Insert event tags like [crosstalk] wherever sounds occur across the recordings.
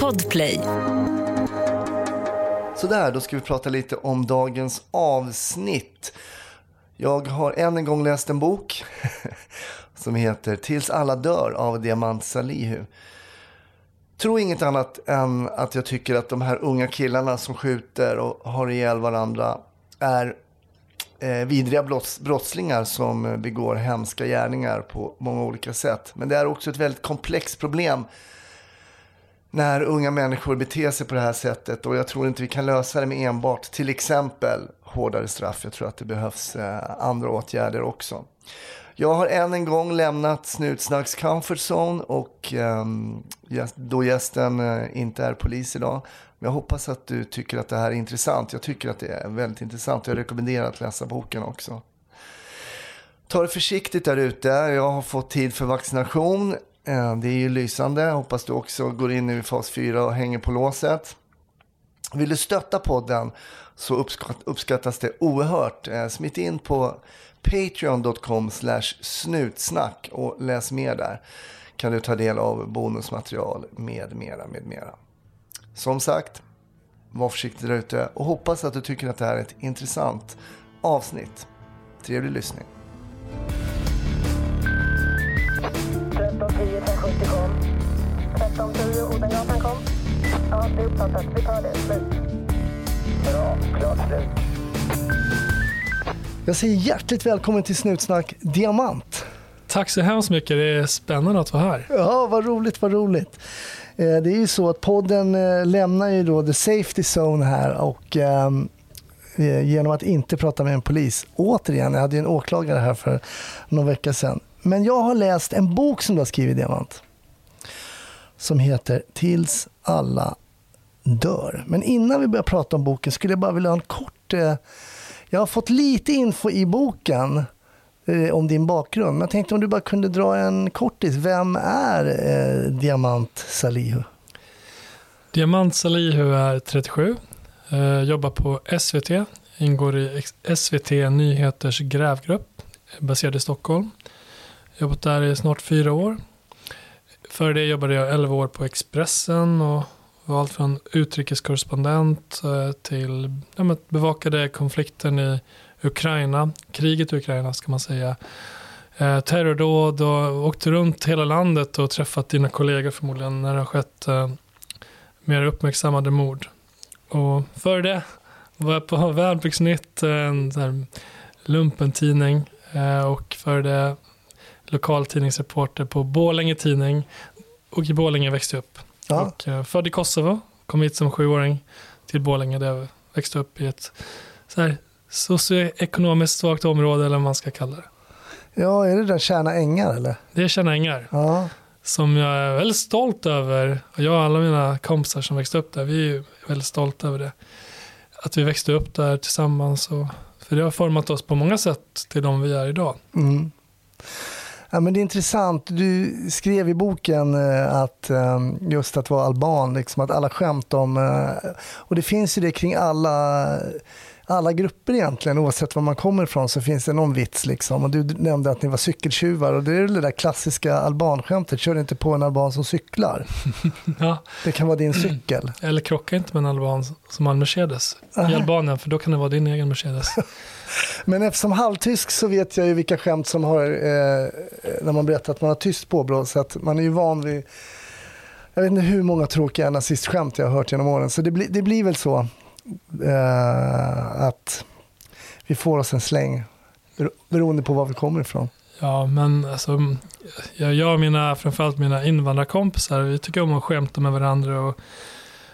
Podplay. Sådär, då ska vi prata lite om dagens avsnitt. Jag har än en gång läst en bok [laughs] som heter Tills alla dör av Diamant Salihu. Tro inget annat än att jag tycker att de här unga killarna som skjuter och har ihjäl varandra är eh, vidriga brottslingar som begår hemska gärningar på många olika sätt. Men det är också ett väldigt komplext problem när unga människor beter sig på det här sättet. Och jag tror inte vi kan lösa det med enbart till exempel hårdare straff. Jag tror att det behövs eh, andra åtgärder också. Jag har än en gång lämnat Snutsnacks comfort zone och ehm, då gästen eh, inte är polis idag. Men jag hoppas att du tycker att det här är intressant. Jag tycker att det är väldigt intressant. Jag rekommenderar att läsa boken också. Ta det försiktigt där ute. Jag har fått tid för vaccination. Eh, det är ju lysande. Hoppas du också går in nu i fas 4 och hänger på låset. Vill du stötta podden så uppskattas det oerhört. Eh, Smitt in på patreon.com snutsnack och läs mer där. Kan du ta del av bonusmaterial med mera, med mera. Som sagt, var försiktig där ute och hoppas att du tycker att det här är ett intressant avsnitt. Trevlig lyssning. 1310 Odengatan kom. Ja, det är uppfattat. Vi tar det. Slut. Bra. Klart slut. Jag säger hjärtligt välkommen till Snutsnack Diamant. Tack så hemskt mycket. Det är spännande att vara här. Ja, vad roligt, vad roligt. Eh, det är ju så att podden eh, lämnar ju då the safety zone här och ehm, eh, genom att inte prata med en polis. Återigen, jag hade ju en åklagare här för någon vecka sedan. Men jag har läst en bok som du har skrivit, Diamant. Som heter Tills alla dör. Men innan vi börjar prata om boken skulle jag bara vilja ha en kort... Eh, jag har fått lite info i boken eh, om din bakgrund. Men jag tänkte om du bara kunde dra en kortis. Vem är eh, Diamant Salihu? Diamant Salihu är 37. Eh, jobbar på SVT. Ingår i SVT Nyheters grävgrupp. Baserad i Stockholm. Jobbat där i snart fyra år. Före det jobbade jag 11 år på Expressen och var allt från utrikeskorrespondent eh, till ja, bevakade konflikten i Ukraina, kriget i Ukraina ska man säga. Eh, terrordåd och åkte runt hela landet och träffat dina kollegor förmodligen när det har skett eh, mer uppmärksammade mord. Och före det var jag på Värnpliktsnytt, en lumpentidning eh, och före det lokaltidningsreporter på Bålänge tidning. Och i Bålänge växte jag upp. Ja. Och, uh, född i Kosovo, kom hit som sjuåring till Bålänge där jag växte upp i ett så här, socioekonomiskt svagt område eller vad man ska kalla det. Ja, är det där Tjärna Ängar eller? Det är Tjärna Ängar. Ja. Som jag är väldigt stolt över. Och jag och alla mina kompisar som växte upp där, vi är väldigt stolta över det. Att vi växte upp där tillsammans. Och, för det har format oss på många sätt till de vi är idag. Mm. Ja, men det är intressant. Du skrev i boken eh, att eh, just att vara alban, liksom, att alla skämt om... Eh, och det finns ju det kring alla, alla grupper egentligen, oavsett var man kommer ifrån så finns det någon vits. Liksom. Och du nämnde att ni var cykeltjuvar och det är det där klassiska albanskämtet, kör inte på en alban som cyklar. [laughs] ja. Det kan vara din cykel. [clears throat] Eller krocka inte med en alban som har en Mercedes i Albanien, för då kan det vara din egen Mercedes. [laughs] Men eftersom halvtysk så vet jag ju vilka skämt som har, eh, när man berättar att man har tyst påbrå, så att man är ju van vid jag vet inte hur många tråkiga nazistskämt jag har hört genom åren. Så det, bli, det blir väl så eh, att vi får oss en släng beroende på var vi kommer ifrån. Ja, men alltså, jag och mina, framförallt mina invandrarkompisar, vi tycker om att skämta med varandra och,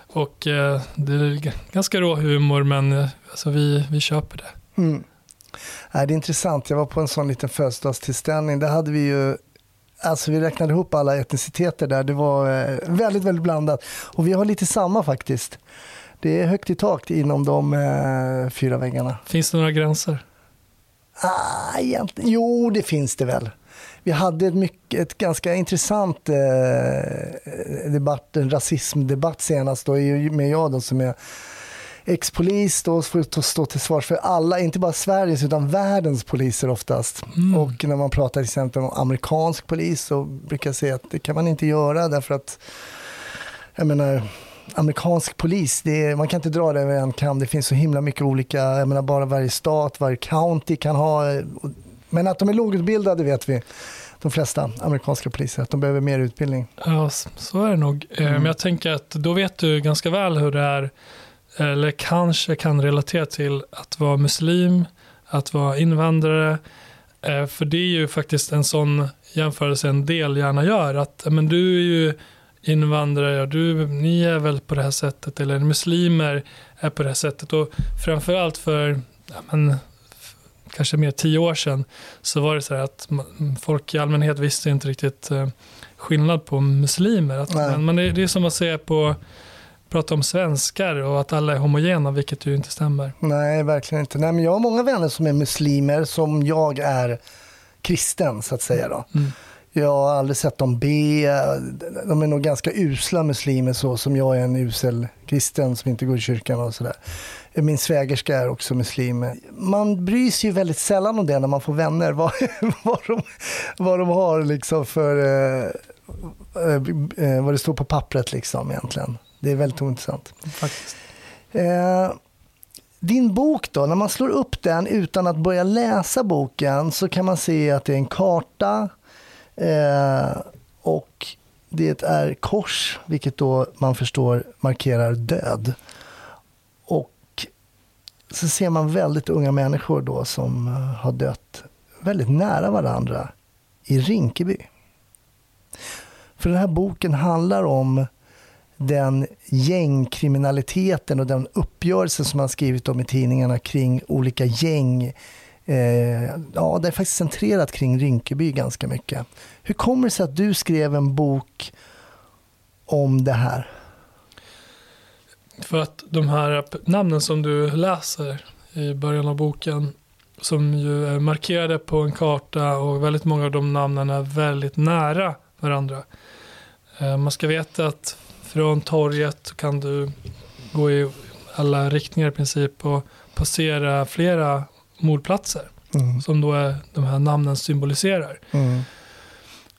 och eh, det är ganska rå humor, men eh, alltså, vi, vi köper det. Mm. det är intressant. Jag var på en sån liten födelsedagstillställning. Där hade vi ju Alltså vi räknade ihop alla etniciteter där. Det var eh, väldigt, väldigt blandat. Och vi har lite samma faktiskt. Det är högt i tak inom de eh, fyra väggarna. Finns det några gränser? Ah, egentligen. Jo, det finns det väl. Vi hade ett, mycket, ett ganska intressant eh, debatt, en rasismdebatt senast då, med jag då, som är ex-polis då får stå till svars för alla, inte bara Sveriges utan världens poliser oftast. Mm. Och när man pratar till exempel om amerikansk polis så brukar jag säga att det kan man inte göra därför att jag menar, amerikansk polis, är, man kan inte dra det över en kam. Det finns så himla mycket olika, jag menar bara varje stat, varje county kan ha. Men att de är lågutbildade vet vi. De flesta amerikanska poliser, att de behöver mer utbildning. Ja, så är det nog. Eh, mm. Men jag tänker att då vet du ganska väl hur det är, eller kanske kan relatera till att vara muslim, att vara invandrare. Eh, för det är ju faktiskt en sån jämförelse en del gärna gör. Att men du är ju invandrare, du, ni är väl på det här sättet, eller muslimer är på det här sättet. Och framförallt för ja, men, kanske mer tio år sedan så var det så här att folk i allmänhet visste inte riktigt eh, skillnad på muslimer. Att, men, men det, det, är som att säga på prata om svenskar och att alla är homogena, vilket ju inte stämmer. Nej, verkligen inte. Nej, men jag har många vänner som är muslimer som jag är kristen, så att säga. Då. Mm. Jag har aldrig sett dem be. De är nog ganska usla muslimer så som jag är en usel kristen som inte går i kyrkan och sådär. Min svägerska är också muslim. Man bryr sig ju väldigt sällan om det när man får vänner. [laughs] Vad, vad, de, vad de har liksom för... Eh, eh, eh, vad det står på pappret liksom egentligen. Det är väldigt ointressant. Faktiskt. Eh, din bok då, när man slår upp den utan att börja läsa boken så kan man se att det är en karta eh, och det är kors, vilket då man förstår markerar död. Och så ser man väldigt unga människor då som eh, har dött väldigt nära varandra i Rinkeby. För den här boken handlar om den gängkriminaliteten och den uppgörelse som man skrivit om i tidningarna kring olika gäng. Eh, ja, det är faktiskt centrerat kring Rinkeby ganska mycket. Hur kommer det sig att du skrev en bok om det här? För att de här namnen som du läser i början av boken som ju är markerade på en karta och väldigt många av de namnen är väldigt nära varandra. Eh, man ska veta att från torget kan du gå i alla riktningar i princip och passera flera mordplatser. Mm. Som då är de här namnen symboliserar. Mm.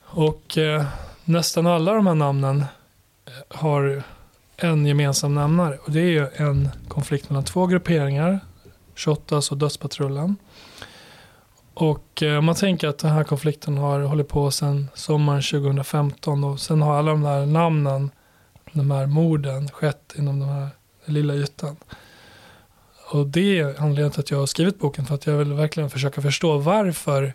Och eh, nästan alla de här namnen eh, har en gemensam nämnare. Och det är ju en konflikt mellan två grupperingar. 28 och Dödspatrullen. Och eh, man tänker att den här konflikten har hållit på sedan sommaren 2015 och sen har alla de där namnen de här morden skett inom den här lilla ytan. Och det är anledningen till att jag har skrivit boken, för att jag vill verkligen försöka förstå varför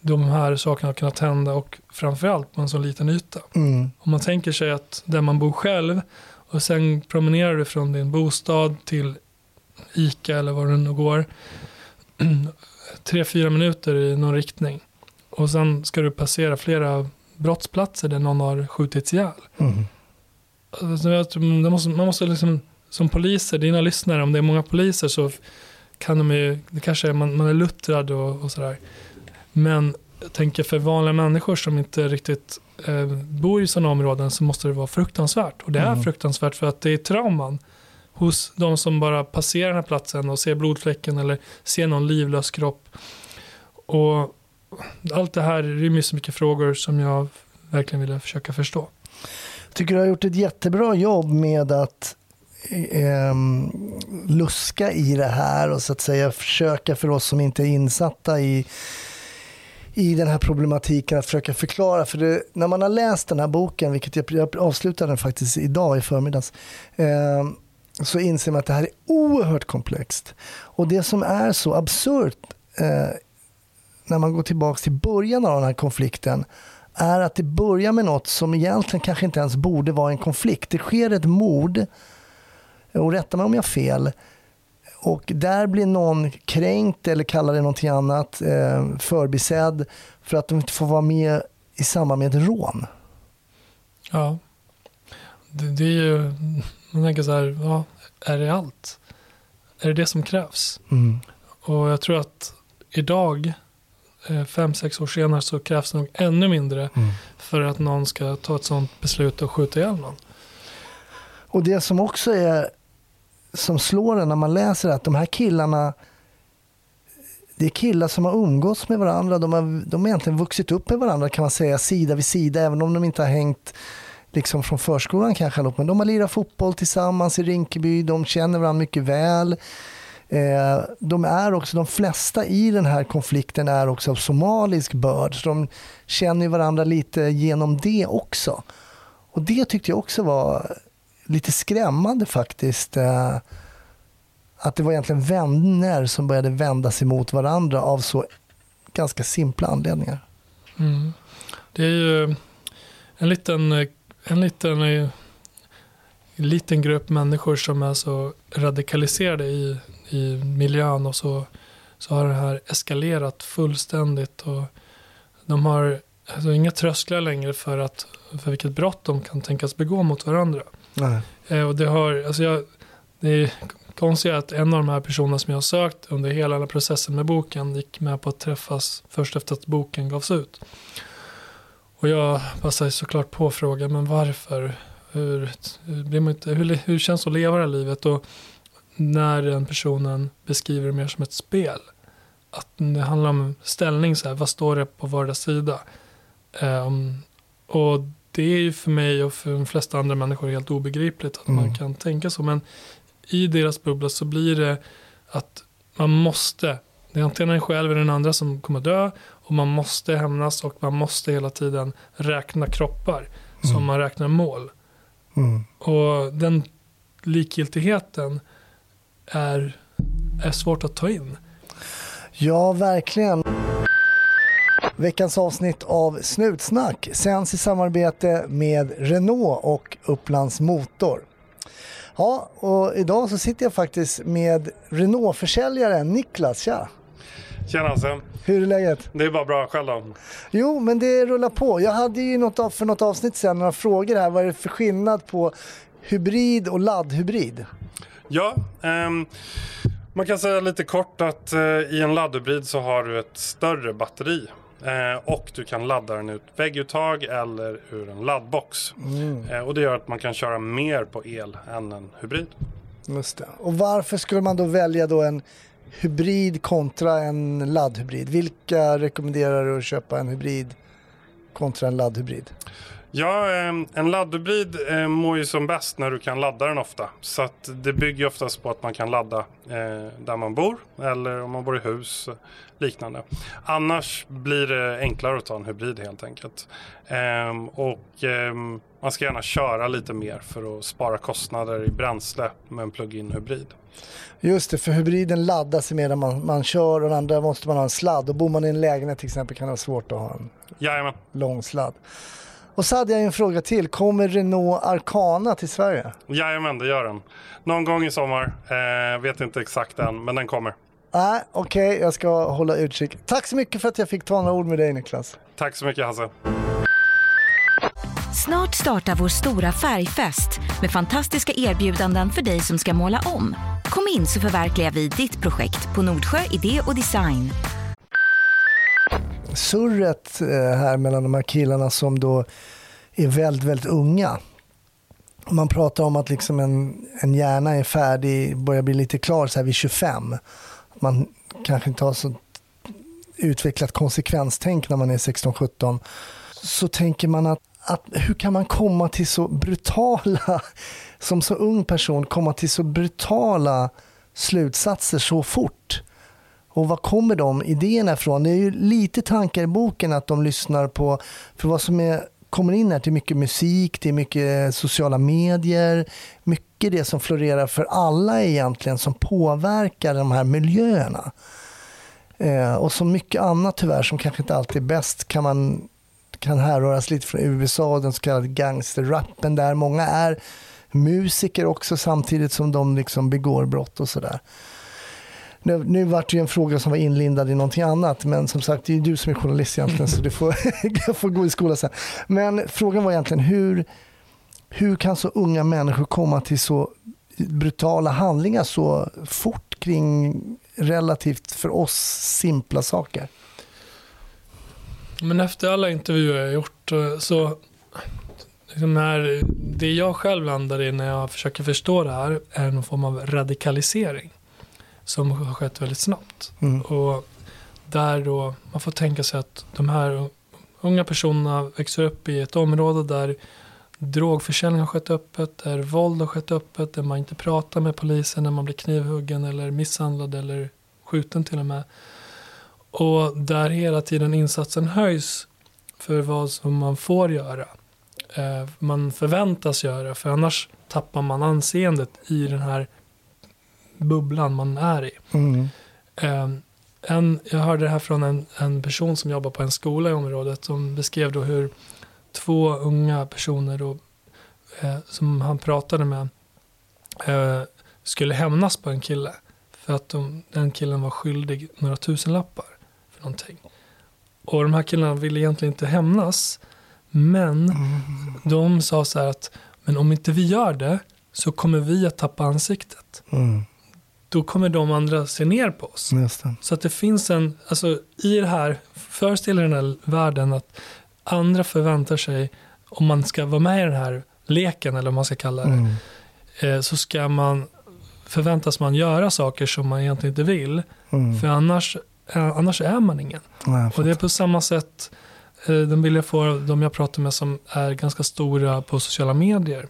de här sakerna har kunnat hända och framförallt på en så liten yta. Mm. Om man tänker sig att där man bor själv och sen promenerar du från din bostad till ICA eller var du nu går. [clears throat] tre, fyra minuter i någon riktning. Och sen ska du passera flera brottsplatser där någon har skjutits ihjäl. Mm. Alltså, måste, man måste liksom, som poliser, dina lyssnare, om det är många poliser så kan de ju, det kanske är, man, man är luttrad och, och sådär. Men jag tänker för vanliga människor som inte riktigt eh, bor i sådana områden så måste det vara fruktansvärt. Och det är mm. fruktansvärt för att det är trauman hos de som bara passerar den här platsen och ser blodfläcken eller ser någon livlös kropp. Och allt det här rymmer så mycket frågor som jag verkligen ville försöka förstå tycker du har gjort ett jättebra jobb med att eh, luska i det här och så att säga försöka för oss som inte är insatta i i den här problematiken att försöka förklara. För det, när man har läst den här boken, vilket jag, jag avslutade den faktiskt idag i förmiddags, eh, så inser man att det här är oerhört komplext. Och det som är så absurt eh, när man går tillbaka till början av den här konflikten är att det börjar med något som egentligen kanske inte ens borde vara en konflikt. Det sker ett mord, och rätta mig om jag har fel, och där blir någon kränkt eller kallar det någonting annat, eh, förbisedd för att de inte får vara med i samband med ett rån. Ja, det, det är ju, man tänker så här, ja, är det allt? Är det det som krävs? Mm. Och jag tror att idag Eh, fem, sex år senare så krävs det nog ännu mindre mm. för att någon ska ta ett sådant beslut och skjuta ihjäl någon. Och det som också är som slår en när man läser att de här killarna det är killar som har umgåtts med varandra. De har, de har egentligen vuxit upp med varandra kan man säga, sida vid sida, även om de inte har hängt liksom från förskolan kanske, men de har lirat fotboll tillsammans i Rinkeby, de känner varandra mycket väl. Eh, de är också, de flesta i den här konflikten är också av somalisk börd, så de känner varandra lite genom det också. Och det tyckte jag också var lite skrämmande faktiskt. Eh, att det var egentligen vänner som började vända sig mot varandra av så ganska simpla anledningar. Mm. Det är ju en liten, en liten, en liten grupp människor som är så radikaliserade i, i miljön och så, så har det här eskalerat fullständigt. Och de har alltså inga trösklar längre för, att, för vilket brott de kan tänkas begå mot varandra. Nej. Eh, och det, har, alltså jag, det är konstigt att en av de här personerna som jag har sökt under hela den här processen med boken gick med på att träffas först efter att boken gavs ut. Och jag passade såklart på att fråga, men varför? Hur, hur, blir man inte, hur, hur känns det att leva det här livet? Och när den personen beskriver det mer som ett spel. Att det handlar om ställning, så här, vad står det på vardera sida? Um, eh, och det är ju för mig och för de flesta andra människor helt obegripligt att mm. man kan tänka så. Men i deras bubbla så blir det att man måste, det är antingen en själv eller den andra som kommer dö och man måste hämnas och man måste hela tiden räkna kroppar mm. som man räknar mål. Mm. Och den likgiltigheten är, är svårt att ta in. Ja, verkligen. Veckans avsnitt av Snutsnack sänds i samarbete med Renault och Upplands Motor. Ja, och idag så sitter jag faktiskt med Renault-försäljaren Niklas. Tja! Tjena Hasse! Hur är läget? Det är bara bra, själv då? Jo, men det rullar på. Jag hade ju något, för något avsnitt sen några frågor här. Vad är det för skillnad på hybrid och laddhybrid? Ja, um, man kan säga lite kort att uh, i en laddhybrid så har du ett större batteri Eh, och du kan ladda den ut vägguttag eller ur en laddbox. Mm. Eh, och det gör att man kan köra mer på el än en hybrid. Just det. Och varför skulle man då välja då en hybrid kontra en laddhybrid? Vilka rekommenderar du att köpa en hybrid kontra en laddhybrid? Ja, en laddhybrid mår ju som bäst när du kan ladda den ofta. Så att det bygger oftast på att man kan ladda eh, där man bor eller om man bor i hus liknande. Annars blir det enklare att ta en hybrid helt enkelt. Och man ska gärna köra lite mer för att spara kostnader i bränsle med en plug-in hybrid. Just det, för hybriden laddas medan man, man kör och den andra måste man ha en sladd. Och bor man i en lägenhet till exempel kan det vara svårt att ha en Jajamän. lång sladd. Och så hade jag en fråga till. Kommer Renault Arcana till Sverige? Jajamän, det gör den. Någon gång i sommar. Eh, vet inte exakt än, men den kommer. Nej, Okej, okay, jag ska hålla utkik. Tack så mycket för att jag fick ta några ord med dig Niklas. Tack så mycket Hasse. Snart startar vår stora färgfest med fantastiska erbjudanden för dig som ska måla om. Kom in så förverkligar vi ditt projekt på Nordsjö Idé och Design surret eh, här mellan de här killarna som då är väldigt, väldigt unga. Man pratar om att liksom en, en hjärna är färdig, börjar bli lite klar så här vid 25. Man kanske inte har så utvecklat konsekvenstänk när man är 16-17. Så tänker man att, att hur kan man komma till så brutala, som så ung person, komma till så brutala slutsatser så fort? Och var kommer de idéerna ifrån? Det är ju lite tankar i boken att de lyssnar på, för vad som är, kommer in här till mycket musik, till mycket sociala medier, mycket det som florerar för alla egentligen som påverkar de här miljöerna. Eh, och så mycket annat tyvärr som kanske inte alltid är bäst kan man kan härröras lite från USA, och den så kallade gangsterrappen där många är musiker också samtidigt som de liksom begår brott och sådär. Nu, nu vart det ju en fråga som var inlindad i någonting annat, men som sagt, det är du som är journalist egentligen, så du får, [laughs] jag får gå i skola sen. Men frågan var egentligen hur, hur kan så unga människor komma till så brutala handlingar så fort kring relativt för oss simpla saker? Men efter alla intervjuer jag gjort eh, så liksom när det jag själv landar i när jag försöker förstå det här är någon form av radikalisering som har skett väldigt snabbt. Mm. Och där då man får tänka sig att de här unga personerna växer upp i ett område där drogförsäljning har skett öppet, där våld har skett öppet, där man inte pratar med polisen när man blir knivhuggen eller misshandlad eller skjuten till och med. Och där hela tiden insatsen höjs för vad som man får göra. Eh, man förväntas göra, för annars tappar man anseendet i den här bubblan man är i. Mm. Eh, en, jag hörde det här från en, en person som jobbar på en skola i området som beskrev då hur två unga personer då, eh, som han pratade med eh, skulle hämnas på en kille för att de, den killen var skyldig några tusenlappar för någonting. Och de här killarna ville egentligen inte hämnas men de sa så här att men om inte vi gör det så kommer vi att tappa ansiktet. Mm. Då kommer de andra se ner på oss. Så att det finns en, alltså i det här, föreställ er den här världen att andra förväntar sig, om man ska vara med i den här leken eller vad man ska kalla det, Mm. eh, så ska man, förväntas man göra saker som man egentligen inte vill, Mm. för annars, eh, annars är man ingen. Nej, Och det är på samma sätt, eh, de vill jag få, de jag pratar med som är ganska stora på sociala medier,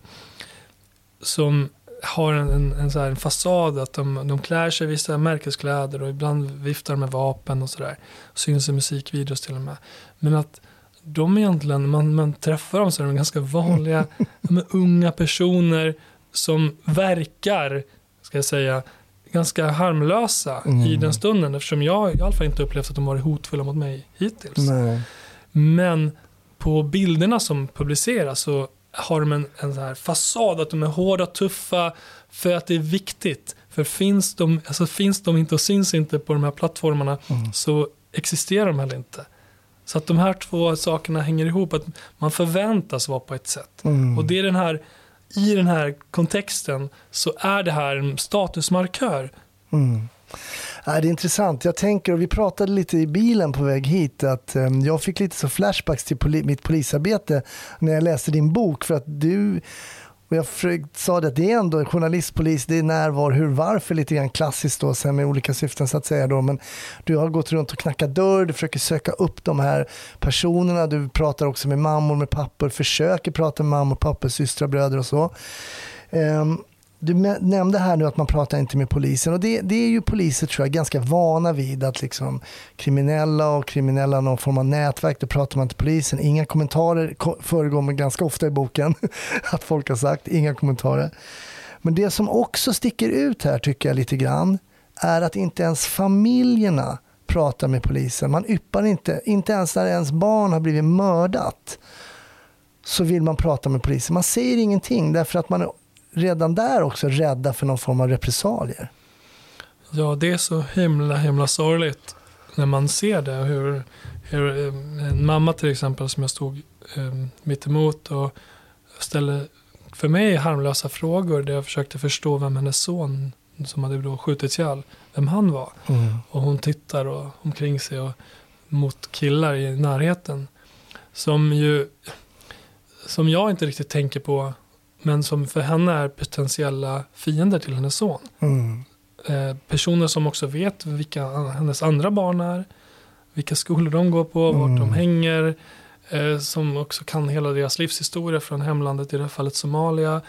som har en, en, en, så här, en fasad att de, de klär sig i vissa märkeskläder och ibland viftar med vapen och sådär. Syns i musikvideos till och med. Men att de egentligen, man, man träffar dem så är de ganska vanliga, [laughs] de unga personer som verkar, ska jag säga, ganska harmlösa i Mm. den stunden. Eftersom jag i alla fall inte upplevt att de varit hotfulla mot mig hittills. Nej. Men på bilderna som publiceras så har de en, en sån här fasad att de är hårda, tuffa, för att det är viktigt. För finns de, alltså finns de inte och syns inte på de här plattformarna Mm. så existerar de heller inte. Så att de här två sakerna hänger ihop, att man förväntas vara på ett sätt. Mm. Och det är den här, i den här kontexten så är det här en statusmarkör. Mm. Ja, det är intressant. Jag tänker, och vi pratade lite i bilen på väg hit, att eh, jag fick lite så flashbacks till poli- mitt polisarbete när jag läste din bok. För att du, och jag sa det att det är ändå journalist, polis, det är när, var, hur, varför lite grann klassiskt då, sen med olika syften så att säga då. Men du har gått runt och knackat dörr, du försöker söka upp de här personerna, du pratar också med mammor, med pappor, försöker prata med mammor, pappor, systrar, bröder och så. Um, du nämnde här nu att man pratar inte med polisen och det, det är ju poliser tror jag ganska vana vid att liksom kriminella och kriminella någon form av nätverk, då pratar man till polisen. Inga kommentarer ko- förekommer ganska ofta i boken [laughs] att folk har sagt, inga kommentarer. Men det som också sticker ut här tycker jag lite grann är att inte ens familjerna pratar med polisen. Man yppar inte, inte ens när ens barn har blivit mördat så vill man prata med polisen. Man säger ingenting därför att man är redan där också rädda för någon form av repressalier. Ja, det är så himla, himla sorgligt när man ser det. Hur, hur eh, en mamma till exempel som jag stod eh, mitt emot och ställde för mig harmlösa frågor där jag försökte förstå vem hennes son som hade då skjutits ihjäl, vem han var. Och hon tittar och, omkring sig och mot killar i närheten. Som ju, som jag inte riktigt tänker på, men som för henne är potentiella fiender till hennes son. Mm. Eh, personer som också vet vilka hennes andra barn är, vilka skolor de går på, vart Mm. de hänger, eh, som också kan hela deras livshistoria från hemlandet, i det här fallet Somalia.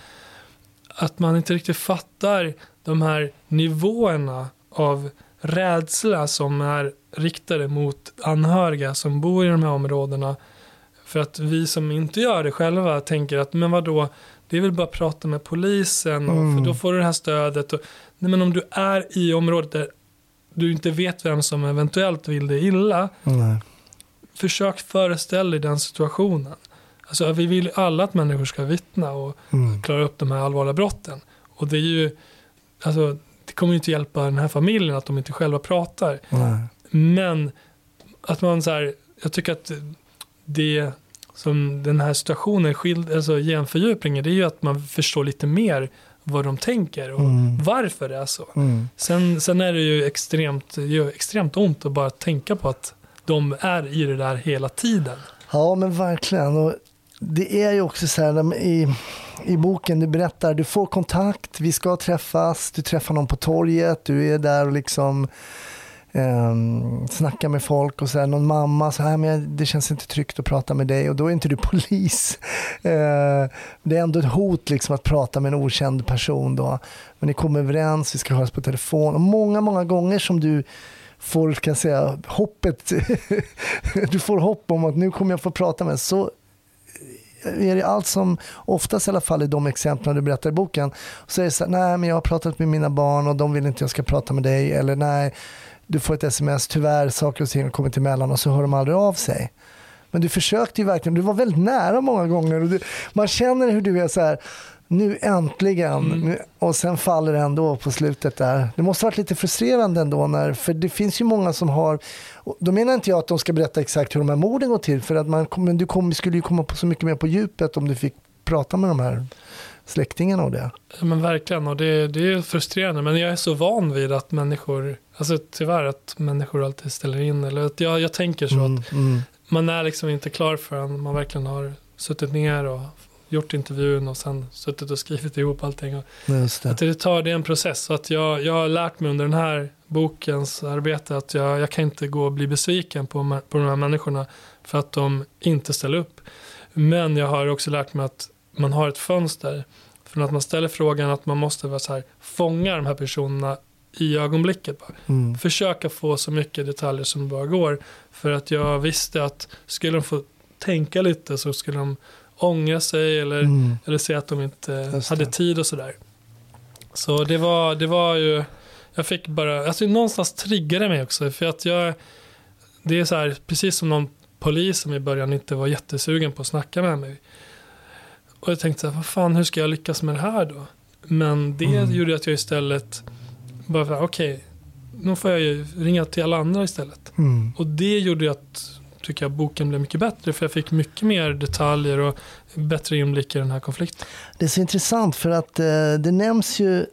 Att man inte riktigt fattar de här nivåerna av rädsla som är riktade mot anhöriga som bor i de här områdena. För att vi som inte gör det själva tänker att men vadå, det är väl bara att prata med polisen och, Mm. för då får du det här stödet. Och, nej men om du är i området där du inte vet vem som eventuellt vill dig illa, Nej. försök föreställa dig den situationen. Alltså vi vill alla att människor ska vittna och Mm. klara upp de här allvarliga brotten. Och det är ju, alltså det kommer ju inte hjälpa den här familjen att de inte själva pratar. Nej. Men att man så här, jag tycker att det som den här situationen skild, alltså ger en fördjupning i, det är ju att man förstår lite mer vad de tänker och Mm. varför det är så. Mm. Sen, sen är det ju extremt, gör extremt ont att bara tänka på att de är i det där hela tiden. Ja, men verkligen. Och det är ju också så här i, i boken du berättar, du får kontakt, vi ska träffas, du träffar någon på torget, du är där och liksom um, snacka med folk och så här, någon mamma så här, men det känns inte tryggt att prata med dig och då är inte du [laughs] polis. Uh, det är ändå ett hot liksom att prata med en okänd person då. Men ni kommer överens, vi ska höras på telefon och många, många gånger som du får, kan säga, hoppet, [laughs] du får hopp om att nu kommer jag få prata med så är det allt som, oftast i alla fall i de exemplen du berättar i boken, så är det så här, nej men jag har pratat med mina barn och de vill inte jag ska prata med dig eller nej, du får ett sms, tyvärr saker och ting har kommit emellan och så hör de aldrig av sig. Men du försökte ju verkligen, du var väldigt nära många gånger och du, man känner hur du är så här, nu äntligen. Mm. Och sen faller det ändå på slutet där. Det måste varit lite frustrerande ändå, när, för det finns ju många som har, då menar inte jag att de ska berätta exakt hur de här morden går till, för att man, men du kom, skulle ju komma på så mycket mer på djupet om du fick prata med de här släktingarna och det. Ja, men verkligen, och det, det är frustrerande, men jag är så van vid att människor, alltså tyvärr att människor alltid ställer in, eller att jag, jag tänker så mm, att mm. man är liksom inte klar förrän man verkligen har suttit ner och gjort intervjun och sen suttit och skrivit ihop allting. Just det. Att det tar, det är en process. Så att jag, jag har lärt mig under den här bokens arbete att jag, jag kan inte gå och bli besviken på, på de här människorna för att de inte ställer upp. Men jag har också lärt mig att man har ett fönster. Från att man ställer frågan att man måste vara så här, fånga de här personerna i ögonblicket. Mm. Försöka få så mycket detaljer som bara går. För att jag visste att skulle de få tänka lite så skulle de ångra sig eller, mm. eller säga att de inte hade tid och sådär. Så det var, det var ju, jag fick bara, alltså någonstans triggade mig också. För att jag, det är så här, precis som någon polis som i början inte var jättesugen på att snacka med mig. Och jag tänkte så här, vad fan, hur ska jag lyckas med det här då? Men det mm. gjorde att jag istället bara, okej, okay, nu får jag ju ringa till alla andra istället. Mm. Och det gjorde att tycker jag boken blev mycket bättre för jag fick mycket mer detaljer och bättre inblick i den här konflikten. Det är så intressant för att eh, det nämns ju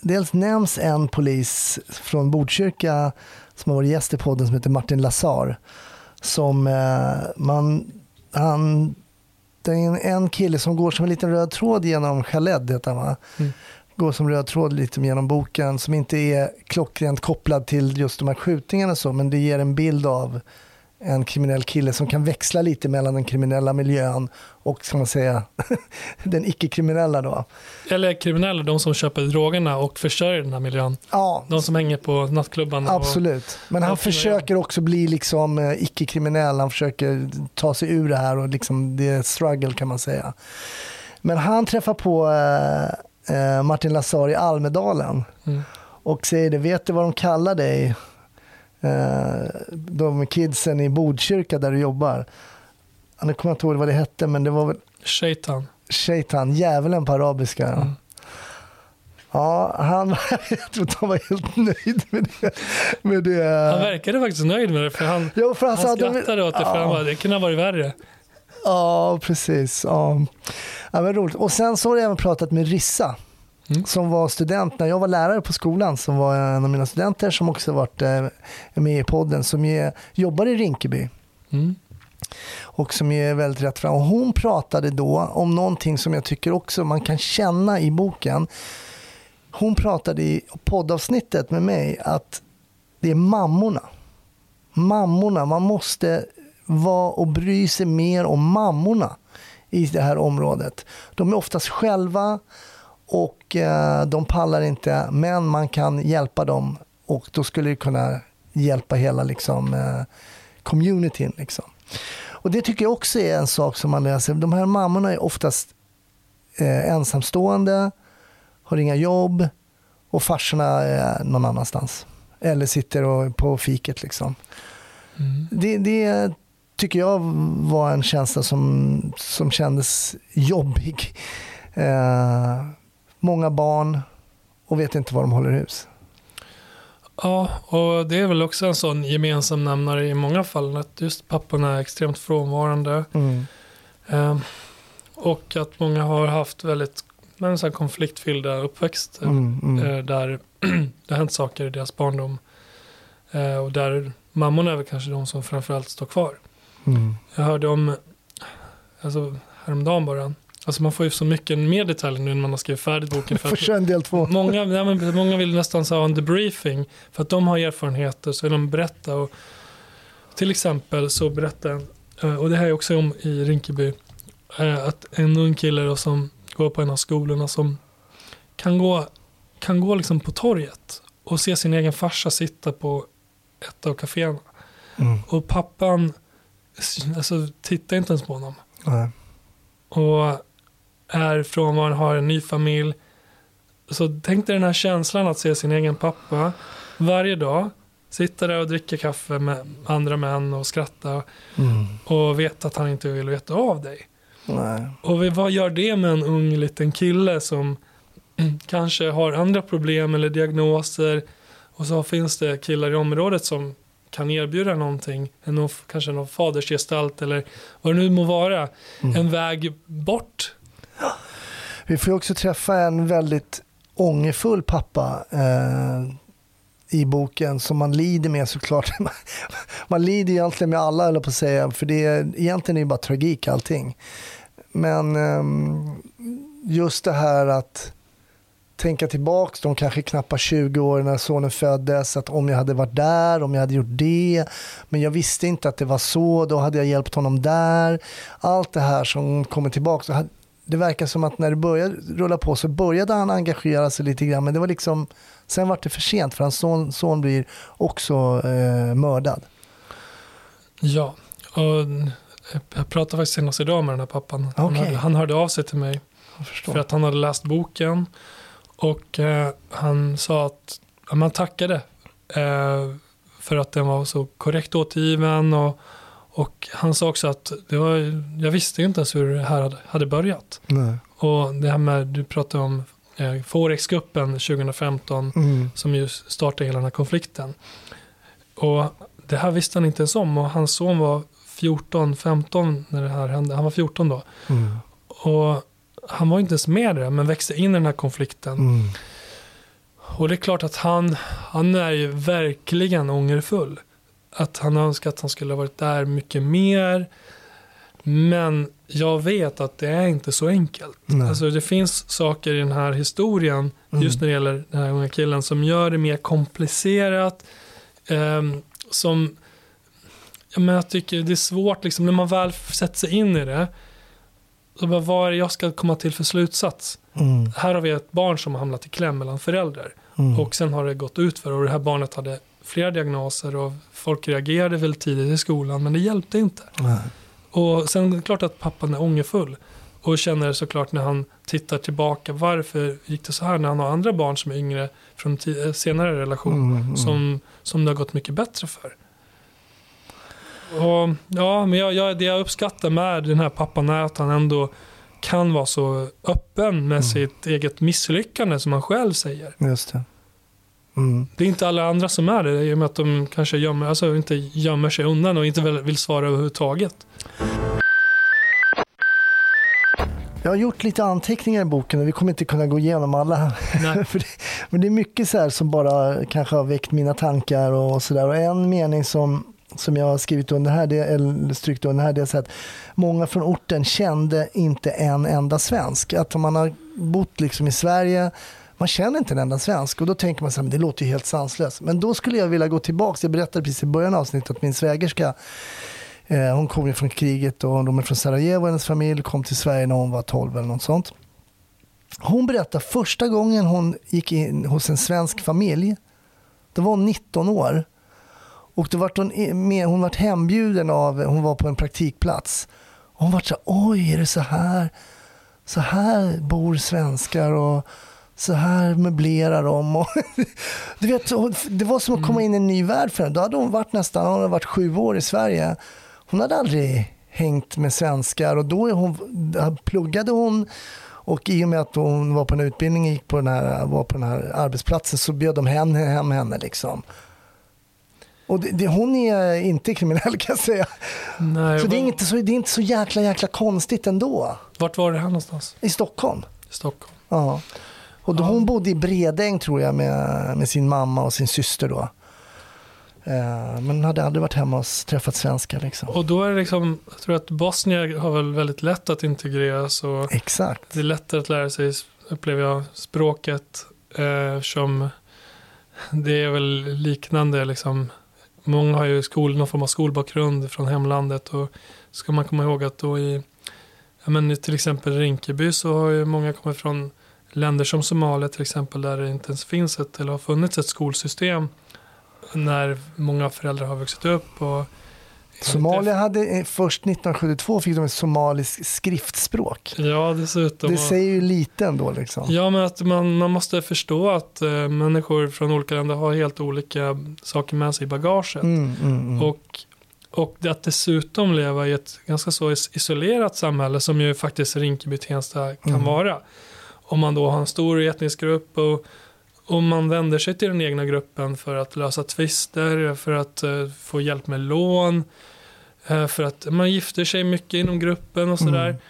Dels nämns en polis från Botkyrka som har varit gäst i podden som heter Martin Lazar. Som eh, man, han, det är en kille som går som en liten röd tråd genom Khaled, heter han va? Mm. Går som röd tråd lite genom boken som inte är klockrent kopplad till just de här skjutningarna så, men det ger en bild av en kriminell kille som kan växla lite mellan den kriminella miljön och ska man säga, [laughs] den icke-kriminella då. Eller kriminella, de som köper drogerna och försörjer den här miljön. Ja. De som hänger på nattklubbarna. Absolut, men han försöker också bli liksom eh, icke-kriminell, han försöker ta sig ur det här och liksom, det är struggle kan man säga. Men han träffar på eh, eh Martin Lazar i Almedalen mm. och säger det, vet du vad de kallar dig? Eh, de kidsen i Bodkyrka där du jobbar. Nu kommer jag inte ihåg vad det hette, men det var väl... Shaitan. Shaitan, djävulen på arabiska. Mm. Ja, han, [laughs] jag tror inte han var helt nöjd med det, med det. Han verkade faktiskt nöjd med det, för han, jo, för han, han skrattade åt det, för ja. han bara, det kunde ha varit värre. Ja, precis. Ja. Ja, men roligt. Och sen så har jag även pratat med Rissa mm. som var student när jag var lärare på skolan, som var en av mina studenter som också varit eh, med i podden, som är, jobbar i Rinkeby. Mm. Och som är väldigt rätt fram. Och hon pratade då om någonting som jag tycker också man kan känna i boken. Hon pratade i poddavsnittet med mig att det är mammorna. Mammorna, man måste vara och bry sig mer om mammorna i det här området. De är oftast själva och eh, de pallar inte, men man kan hjälpa dem och då skulle det kunna hjälpa hela liksom, eh, communityn. Liksom. Och det tycker jag också är en sak som man läser. De här mammorna är oftast eh, ensamstående, har inga jobb och farsorna är någon annanstans. Eller sitter och, på fiket. Liksom. Mm. Det, det tycker jag var en känsla som, som kändes jobbig. Eh, många barn och vet inte var de håller hus. Ja, och det är väl också en sån gemensam nämnare i många fall. Att just papporna är extremt frånvarande. Mm. Eh, och att många har haft väldigt men, så konfliktfyllda uppväxter. Mm, mm. Eh, där [clears throat] det har hänt saker i deras barndom. Eh, och där mammorna är väl kanske de som framförallt står kvar. Mm. Jag hörde om, alltså häromdagen bara, Alltså man får ju så mycket mer detaljer nu när man har skrivit färdigt boken. För en del två. många, nej, men många vill nästan ha en debriefing. För att de har erfarenheter så vill de berätta. Och, till exempel så berättar en, eh, och det här är också om i Rinkeby, eh, att en ung kille då som går på en av skolorna som kan gå, kan gå liksom på torget och se sin egen farsa sitta på ett av kaféerna. Mm. Och pappan alltså, tittar inte ens på honom. Nej. Och är frånvarande, har en ny familj. Så tänk dig den här känslan att se sin egen pappa varje dag. Sitta där och dricka kaffe med andra män och skratta. Mm. Och veta att han inte vill veta av dig. Nej. Och vad gör det med en ung liten kille som [clears throat] kanske har andra problem eller diagnoser. Och så finns det killar i området som kan erbjuda någonting. En, kanske någon fadersgestalt eller vad det nu må vara. Mm. En väg bort. Vi får också träffa en väldigt ångerfull pappa eh, i boken som man lider med såklart. [laughs] man lider egentligen med alla, eller på att säga, för det är, egentligen är det bara tragik allting. Men eh, just det här att tänka tillbaks de kanske knappa 20 år när sonen föddes, att om jag hade varit där, om jag hade gjort det, men jag visste inte att det var så, då hade jag hjälpt honom där. Allt det här som kommer tillbaka. Det verkar som att när det började rulla på så började han engagera sig lite grann, men det var liksom, sen var det för sent för hans son, son blir också eh, mördad. Ja, och jag pratade faktiskt senast idag med den här pappan. Okay. Han, han hörde av sig till mig för att han hade läst boken och eh, han sa att man tackade eh, för att den var så korrekt återgiven. Och, och han sa också att det var, jag visste inte ens hur det här hade, börjat. Nej. Och det här med, du pratade om eh, Forex-kuppen 2015 Mm. som ju startade hela den här konflikten. Och det här visste han inte ens om och hans son var 14, 15 när det här hände. Han var 14 då. Mm. Och han var inte ens med där, men växte in i den här konflikten. Mm. Och det är klart att han, han är ju verkligen ångerfull. Att han önskar att han skulle ha varit där mycket mer. Men jag vet att det är inte så enkelt. Nej. Alltså det finns saker i den här historien, Mm. just när det gäller den här unga killen, som gör det mer komplicerat. ehm, som, ja, men jag tycker det är svårt, liksom, när man väl sätter sig in i det. Så bara, vad är det jag ska komma till för slutsats? Mm. Här har vi ett barn som har hamnat i kläm mellan föräldrar. Mm. Och sen har det gått ut för och det här barnet hade flera diagnoser och folk reagerade väl tidigt i skolan men det hjälpte inte. Nej. Och sen är det klart att pappan är ångerfull och känner såklart när han tittar tillbaka varför gick det så här när han har andra barn som är yngre från eh, senare relation Mm, mm. som, som det har gått mycket bättre för. Och, ja, men jag, jag, det jag uppskattar med den här pappan är att han ändå kan vara så öppen med Mm. sitt eget misslyckande som han själv säger. Just det. Mm. Det är inte alla andra som är det i och med att de kanske gömmer, alltså inte gömmer sig undan och inte vill, svara överhuvudtaget. Jag har gjort lite anteckningar i boken och vi kommer inte kunna gå igenom alla. [laughs] Det, men det är mycket så här som bara kanske har väckt mina tankar och sådär. Och en mening som, som jag har skrivit under här, det, eller strykt under här, det är så att många från orten kände inte en enda svensk. Att om man har bott liksom i Sverige, man känner inte en enda svensk. Och då tänker man så här, men det låter ju helt sanslöst. Men då skulle jag vilja gå tillbaka, jag berättade precis i början av avsnittet att min svägerska Eh, hon kom ju från kriget och de är från Sarajevo, hennes familj kom till Sverige när hon var 12 eller något sånt. Hon berättar första gången hon gick in hos en svensk familj, då var hon 19 år. Och då vart hon, med, hon vart hembjuden av, hon var på en praktikplats. Och hon vart så här, oj är det så här, så här bor svenskar och så här möblerar de. Och [laughs] du vet, det var som att komma in i en ny värld för henne. Då hade hon varit nästan, hon hade varit sju år i Sverige. Hon hade aldrig hängt med svenskar och då hon, då pluggade hon och i och med att hon var på en utbildning gick på den här, var på den här arbetsplatsen så bjöd de hem, hem henne. Liksom. Och det, det, hon är inte kriminell [laughs] kan jag säga. Nej, Så det är, inte så det är inte så jäkla jäkla konstigt ändå. Vart var det här någonstans? I Stockholm. I Stockholm. Ja. Och då Ja. hon bodde i Bredäng tror jag med, med sin mamma och sin syster då. Eh, men hade aldrig varit hemma och träffat svenskar. Liksom. Och då är det liksom, jag tror att bosnier har väl väldigt lätt att integreras och Exakt. det är lättare att lära sig, upplever jag, språket eh, som det är väl liknande liksom. Många har ju skol, någon form av skolbakgrund från hemlandet och ska man komma ihåg att då i ja, men till exempel Rinkeby så har ju många kommit från länder som Somalia till exempel där det inte ens finns ett eller har funnits ett skolsystem när många föräldrar har vuxit upp. Och Somalia hade eh, först 1972 fick de ett somaliskt skriftspråk. Ja, dessutom. Det säger ju lite ändå liksom. Ja, men att man, man måste förstå att uh, människor från olika länder har helt olika saker med sig i bagaget. Mm, mm, mm. Och, och att dessutom leva i ett ganska så isolerat samhälle som ju faktiskt Rinkeby-Tensta kan Mm. vara. Om man då har en stor etnisk grupp och om man vänder sig till den egna gruppen för att lösa tvister, för att eh, få hjälp med lån, eh, för att man gifter sig mycket inom gruppen och sådär. Mm.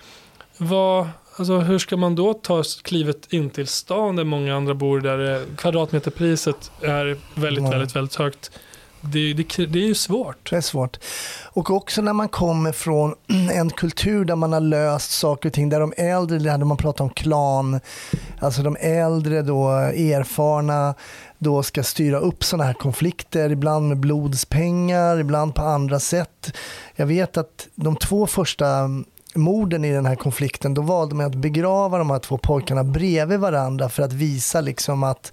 Vad, alltså, hur ska man då ta klivet in till stan där många andra bor, där eh, kvadratmeterpriset är väldigt, Ja. väldigt, väldigt högt? Det, det, det är ju svårt. Det är svårt. Och också när man kommer från [clears throat] en kultur där man har löst saker och ting, där de äldre, där hade man pratat om klan, alltså de äldre då erfarna då ska styra upp sådana här konflikter, ibland med blodspengar, ibland på andra sätt. Jag vet att de två första morden i den här konflikten, då valde man att begrava de här två pojkarna bredvid varandra för att visa liksom att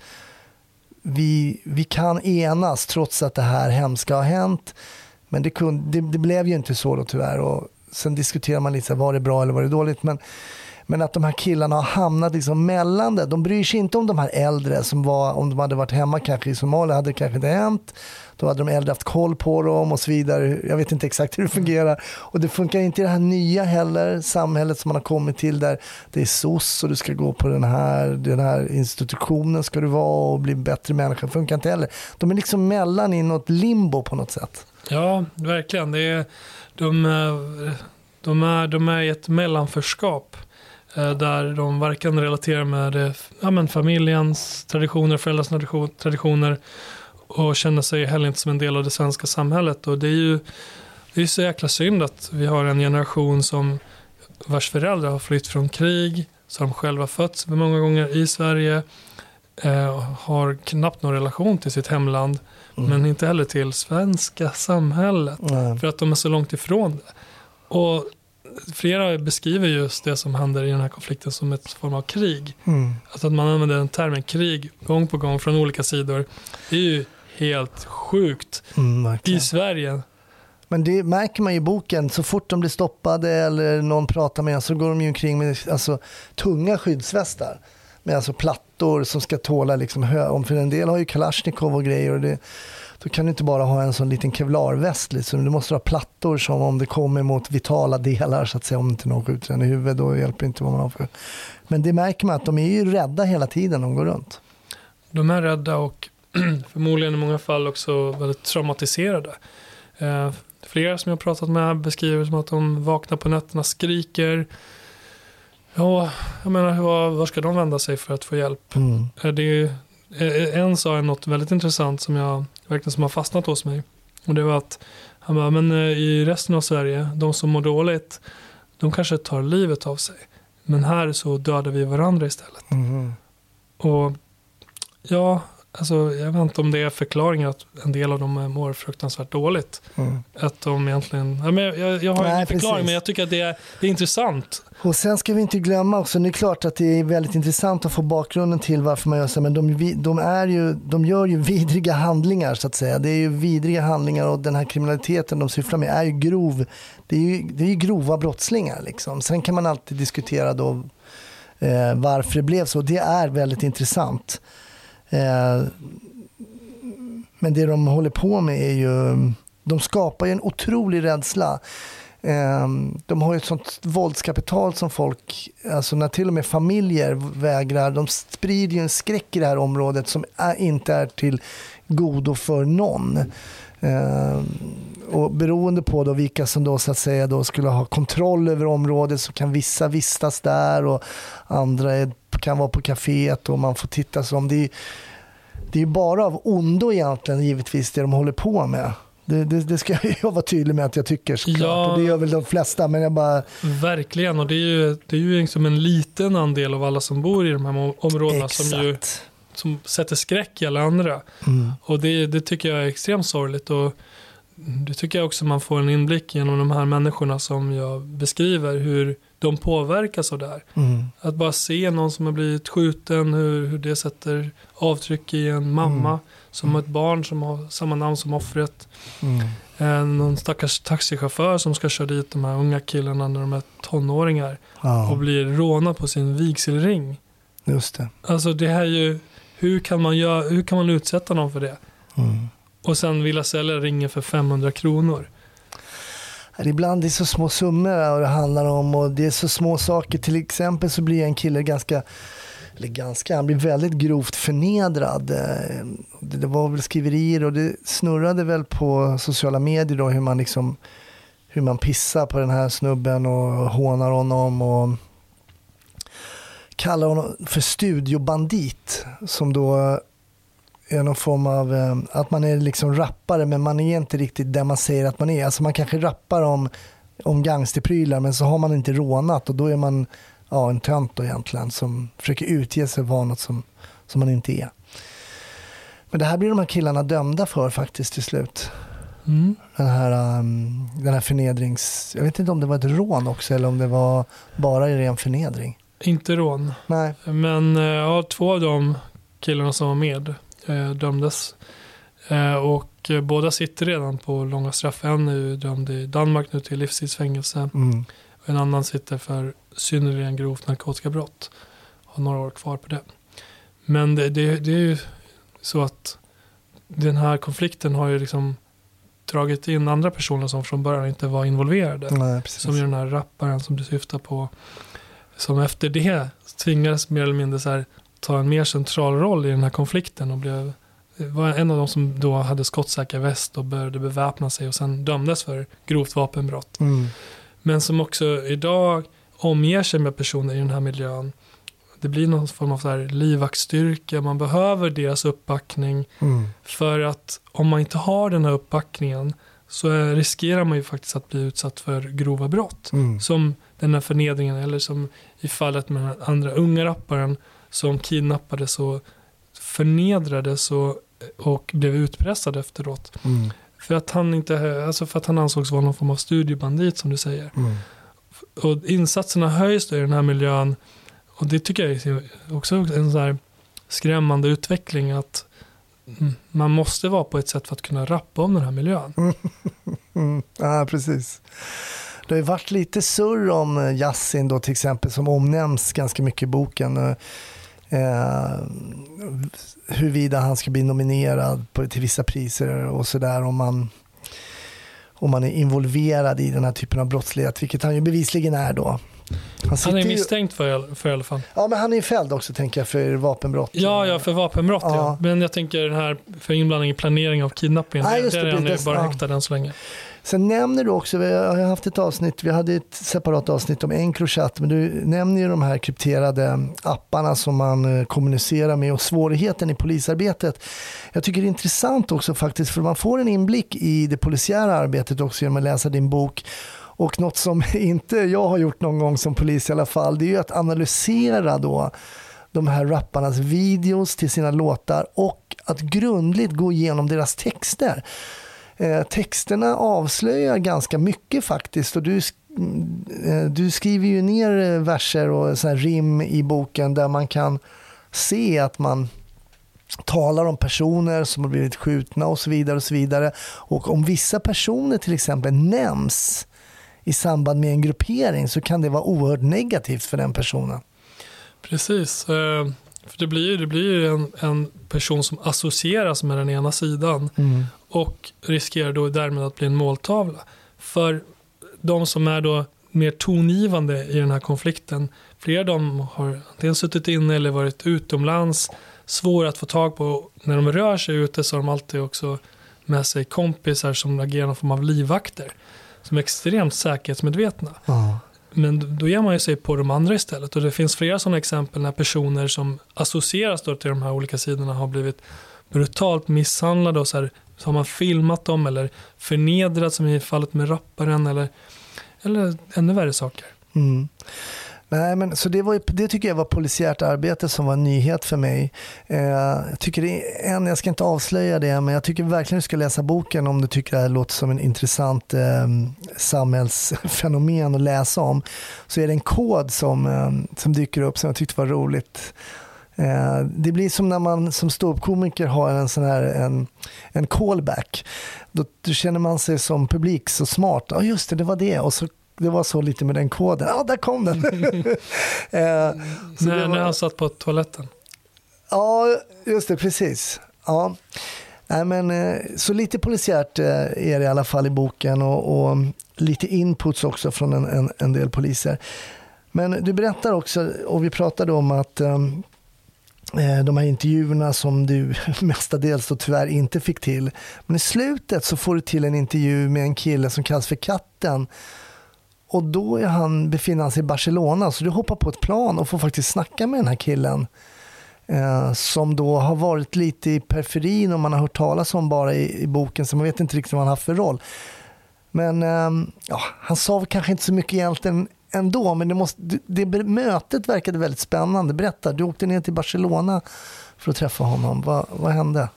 vi, vi kan enas trots att det här hemska har hänt. Men det, kunde, det, det blev ju inte så då tyvärr. Och sen diskuterar man lite, var det bra eller var det dåligt? Men, men att de här killarna har hamnat liksom mellan det. De bryr sig inte om de här äldre som var, om de hade varit hemma kanske i Somalia hade det kanske inte hänt. Då hade de äldre haft koll på dem och så vidare. Jag vet inte exakt hur det fungerar. Och det funkar inte i det här nya heller, samhället som man har kommit till där det är SOS och du ska gå på den här, den här institutionen ska du vara och bli bättre människa. Det funkar inte heller. De är liksom mellan i något limbo på något sätt. Ja, verkligen. Det är, de, är- de, är, de är i ett mellanförskap där de varken relaterar med eh, ja, men familjens traditioner, föräldrars tradition- traditioner och känner sig heller inte som en del av det svenska samhället. Och det är ju det är så jäkla synd att vi har en generation som vars föräldrar har flytt från krig, som själva fötts många gånger i Sverige, eh, har knappt någon relation till sitt hemland, Mm. men inte heller till svenska samhället. Nej. För att de är så långt ifrån det. Och flera beskriver just det som händer i den här konflikten som ett form av krig. Mm. Alltså att man använder den termen krig gång på gång från olika sidor. Det är ju helt sjukt. Mm, I. Sverige, Men det märker man ju i boken. Så fort de blir stoppade eller någon pratar med en så går de ju omkring med alltså, tunga skyddsvästar. Med alltså plattor som ska tåla liksom hö- om För en del har ju Kalashnikov och grejer. Och det, då kan du inte bara ha en sån liten kevlarväst. Liksom. Du måste ha plattor som om det kommer mot vitala delar. så att säga. Om inte någon skjuter en i huvudet då hjälper det inte vad man har för. Men det märker man att de är ju rädda hela tiden de går runt. de är rädda och [clears throat] förmodligen i många fall också väldigt traumatiserade. Eh, flera som jag har pratat med beskriver som att de vaknar på nätterna, skriker. Ja, jag menar, var, var ska de vända sig för att få hjälp? Mm. Eh, Det är, eh, en sa något väldigt intressant som jag verkligen som har fastnat hos mig. Och det var att han bara, men eh, i resten av Sverige, de som mår dåligt, de kanske tar livet av sig. Men här så dödar vi varandra istället. Mm. Och ja, alltså jag vet inte om det är förklaringen att en del av dem mår fruktansvärt dåligt. Mm. Att de egentligen, ja, men jag, jag har Nej, ingen förklaring precis. men jag tycker att det är, det är intressant. Och sen ska vi inte glömma också, det är klart att det är väldigt intressant att få bakgrunden till varför man gör så, men de, de, är ju, de gör ju vidriga handlingar så att säga. Det är ju vidriga handlingar och den här kriminaliteten de sysslar med är ju grov. Det är ju, det är ju grova brottslingar liksom. Sen kan man alltid diskutera då eh, varför det blev så. Det är väldigt intressant. Eh, men det de håller på med är ju, de skapar ju en otrolig rädsla. Eh, de har ju ett sånt våldskapital som folk, alltså när till och med familjer vägrar, de sprider ju en skräck i det här området som är, inte är till godo för någon. Eh, och beroende på då vilka som då så att säga då skulle ha kontroll över området så kan vissa vistas där och andra är, kan vara på kaféet och man får titta sig om. Det är, det är bara av ondo egentligen givetvis det de håller på med. Det, det, det ska [laughs] jag vara tydlig med att jag tycker såklart. Ja. Och det gör väl de flesta. Men jag bara, Verkligen, och det är ju, det är ju liksom en liten andel av alla som bor i de här om- områdena som, ju, som sätter skräck i alla andra. Mm. Och det, det tycker jag är extremt sorgligt. Och det tycker jag också man får en inblick genom de här människorna som jag beskriver, hur de påverkas av det här. Mm. Att bara se någon som har blivit skjuten, hur, hur det sätter avtryck i en mamma, Mm. som har ett barn som har samma namn som offret. Mm. Eh, någon stackars taxichaufför som ska köra dit de här unga killarna när de är tonåringar och Ja, blir rånad på sin vigselring. just det. Alltså det här är ju, hur kan man, göra, hur kan man utsätta någon för det? Mm. Och sen vilja sälja ringen för 500 kronor. Ibland är det så små summor och det handlar om och det är så små saker. Till exempel så blir en kille ganska, eller ganska, han blir väldigt grovt förnedrad. Det det var väl skriverier och det snurrade väl på sociala medier då hur man liksom hur man pissar på den här snubben och hånar honom och kallar honom för studiobandit som då är någon form av, eh, att man är liksom rappare men man är inte riktigt där man säger att man är. Alltså man kanske rappar om, om gangsterprylar men så har man inte rånat och då är man ja, en tönt då egentligen som försöker utge sig för vara något som, som man inte är. Men det här blir de här killarna dömda för faktiskt till slut. Mm. Den här, um, den här förnedrings... Jag vet inte om det var ett rån också eller om det var bara i ren förnedring. Inte rån. Nej. Men eh, ja, två av de killarna som var med eh, dömdes. Eh, och eh, båda sitter redan på långa straff. En är ju dömd i Danmark nu till livstidsfängelse. Mm. Och en annan sitter för synnerligen grovt narkotikabrott. Har några år kvar på det. Men det, det, det är ju så att den här konflikten har ju liksom dragit in andra personer som från början inte var involverade. Nej. Som ju den här rapparen som du syftar på. Som efter det tvingades mer eller mindre så här, ta en mer central roll i den här konflikten. Och blev, var en av de som då hade skottsäker väst och började beväpna sig och sen dömdes för grovt vapenbrott. Mm. Men som också idag omger sig med personer i den här miljön. Det blir någon form av så här livvaktstyrka, man behöver deras uppbackning. Mm. För att om man inte har den här uppbackningen så riskerar man ju faktiskt att bli utsatt för grova brott. Mm. Som den här förnedringen eller som i fallet med den andra unga rapparen som kidnappades och förnedrades och, och blev utpressad efteråt. Mm. För att han inte, alltså för att han ansågs vara någon form av studiebandit som du säger. Mm. Och insatserna höjs då i den här miljön och det tycker jag är också en så här skrämmande utveckling att man måste vara på ett sätt för att kunna rappa om den här miljön. Mm. [laughs] Ja, precis. Det har ju varit lite surr om eh, Yassin då till exempel som omnämns ganska mycket i boken. Eh, huruvida han ska bli nominerad på, till vissa priser och sådär om man, om man är involverad i den här typen av brottslighet, vilket han ju bevisligen är då. Han sitter är ju- misstänkt för, för i alla fall. Ja, men han är ju fälld också tänker jag för vapenbrott. Ja, ja, för vapenbrott ja. Ja. Men jag tänker den här för inblandning i planering av kidnappningen. Nej, det, det är han precis. bara Ja. häktad än så länge. Sen nämner du också, vi har haft ett avsnitt, vi hade ett separat avsnitt om Encrochat, men du nämner ju de här krypterade apparna som man eh, kommunicerar med och svårigheten i polisarbetet. Jag tycker det är intressant också faktiskt, för man får en inblick i det polisiära arbetet också genom att läsa din bok. Och något som [laughs] inte jag har gjort någon gång som polis i alla fall, det är ju att analysera då de här rapparnas videos till sina låtar och att grundligt gå igenom deras texter. Eh, texterna avslöjar ganska mycket faktiskt och du, mm, eh, du skriver ju ner eh, verser och så här rim i boken där man kan se att man talar om personer som har blivit skjutna och så vidare och så vidare. Och om vissa personer till exempel nämns i samband med en gruppering så kan det vara oerhört negativt för den personen. Precis. För det blir ju det blir en, en person som associeras med den ena sidan och riskerar då därmed att bli en måltavla. För de som är då mer tongivande i den här konflikten, flera av dem har antingen suttit inne eller varit utomlands, svåra att få tag på. När de rör sig ute så har de alltid också med sig kompisar som agerar någon form av livvakter, som är extremt säkerhetsmedvetna. Ja. Men då ger man ju sig på de andra istället. Och det finns flera sådana exempel när personer som associeras då till de här olika sidorna har blivit brutalt misshandlade och så, här, så har man filmat dem eller förnedrat som i fallet med rapparen eller, eller ännu värre saker. Mm. Nej, men, så det, var, det tycker jag var polisiärt arbete som var en nyhet för mig. Eh, jag, tycker det är en, jag ska inte avslöja det, men jag tycker verkligen du ska läsa boken om du tycker det här låter som en intressant eh, samhällsfenomen att läsa om. Så är det en kod som, eh, som dyker upp som jag tyckte var roligt. Eh, det blir som när man som ståuppkomiker har en sån här en, en callback. Då, då känner man sig som publik så smart. Ja, just det, det var det. Och så det var så lite med den koden. Ja, där kom den. [laughs] eh, när, var... när han satt på toaletten. Ja, just det, precis. Ja. Nej, men, eh, så lite polisiärt eh, är det i alla fall i boken och, och lite inputs också från en, en, en, del poliser. Men du berättar också, och vi pratade om att um, Eh, de här intervjuerna som du [laughs] mestadels då tyvärr inte fick till. Men i slutet så får du till en intervju med en kille som kallas för Katten och då är han, befinner han sig i Barcelona, så du hoppar på ett plan och får faktiskt snacka med den här killen. Eh, som då har varit lite i periferin och man har hört talas om bara i, i boken, så man vet inte riktigt vad han har haft för roll. Men eh, ja, han sa kanske inte så mycket egentligen ändå, men det, måste, det, det mötet verkade väldigt spännande. Berätta, du åkte ner till Barcelona för att träffa honom. Va, vad hände?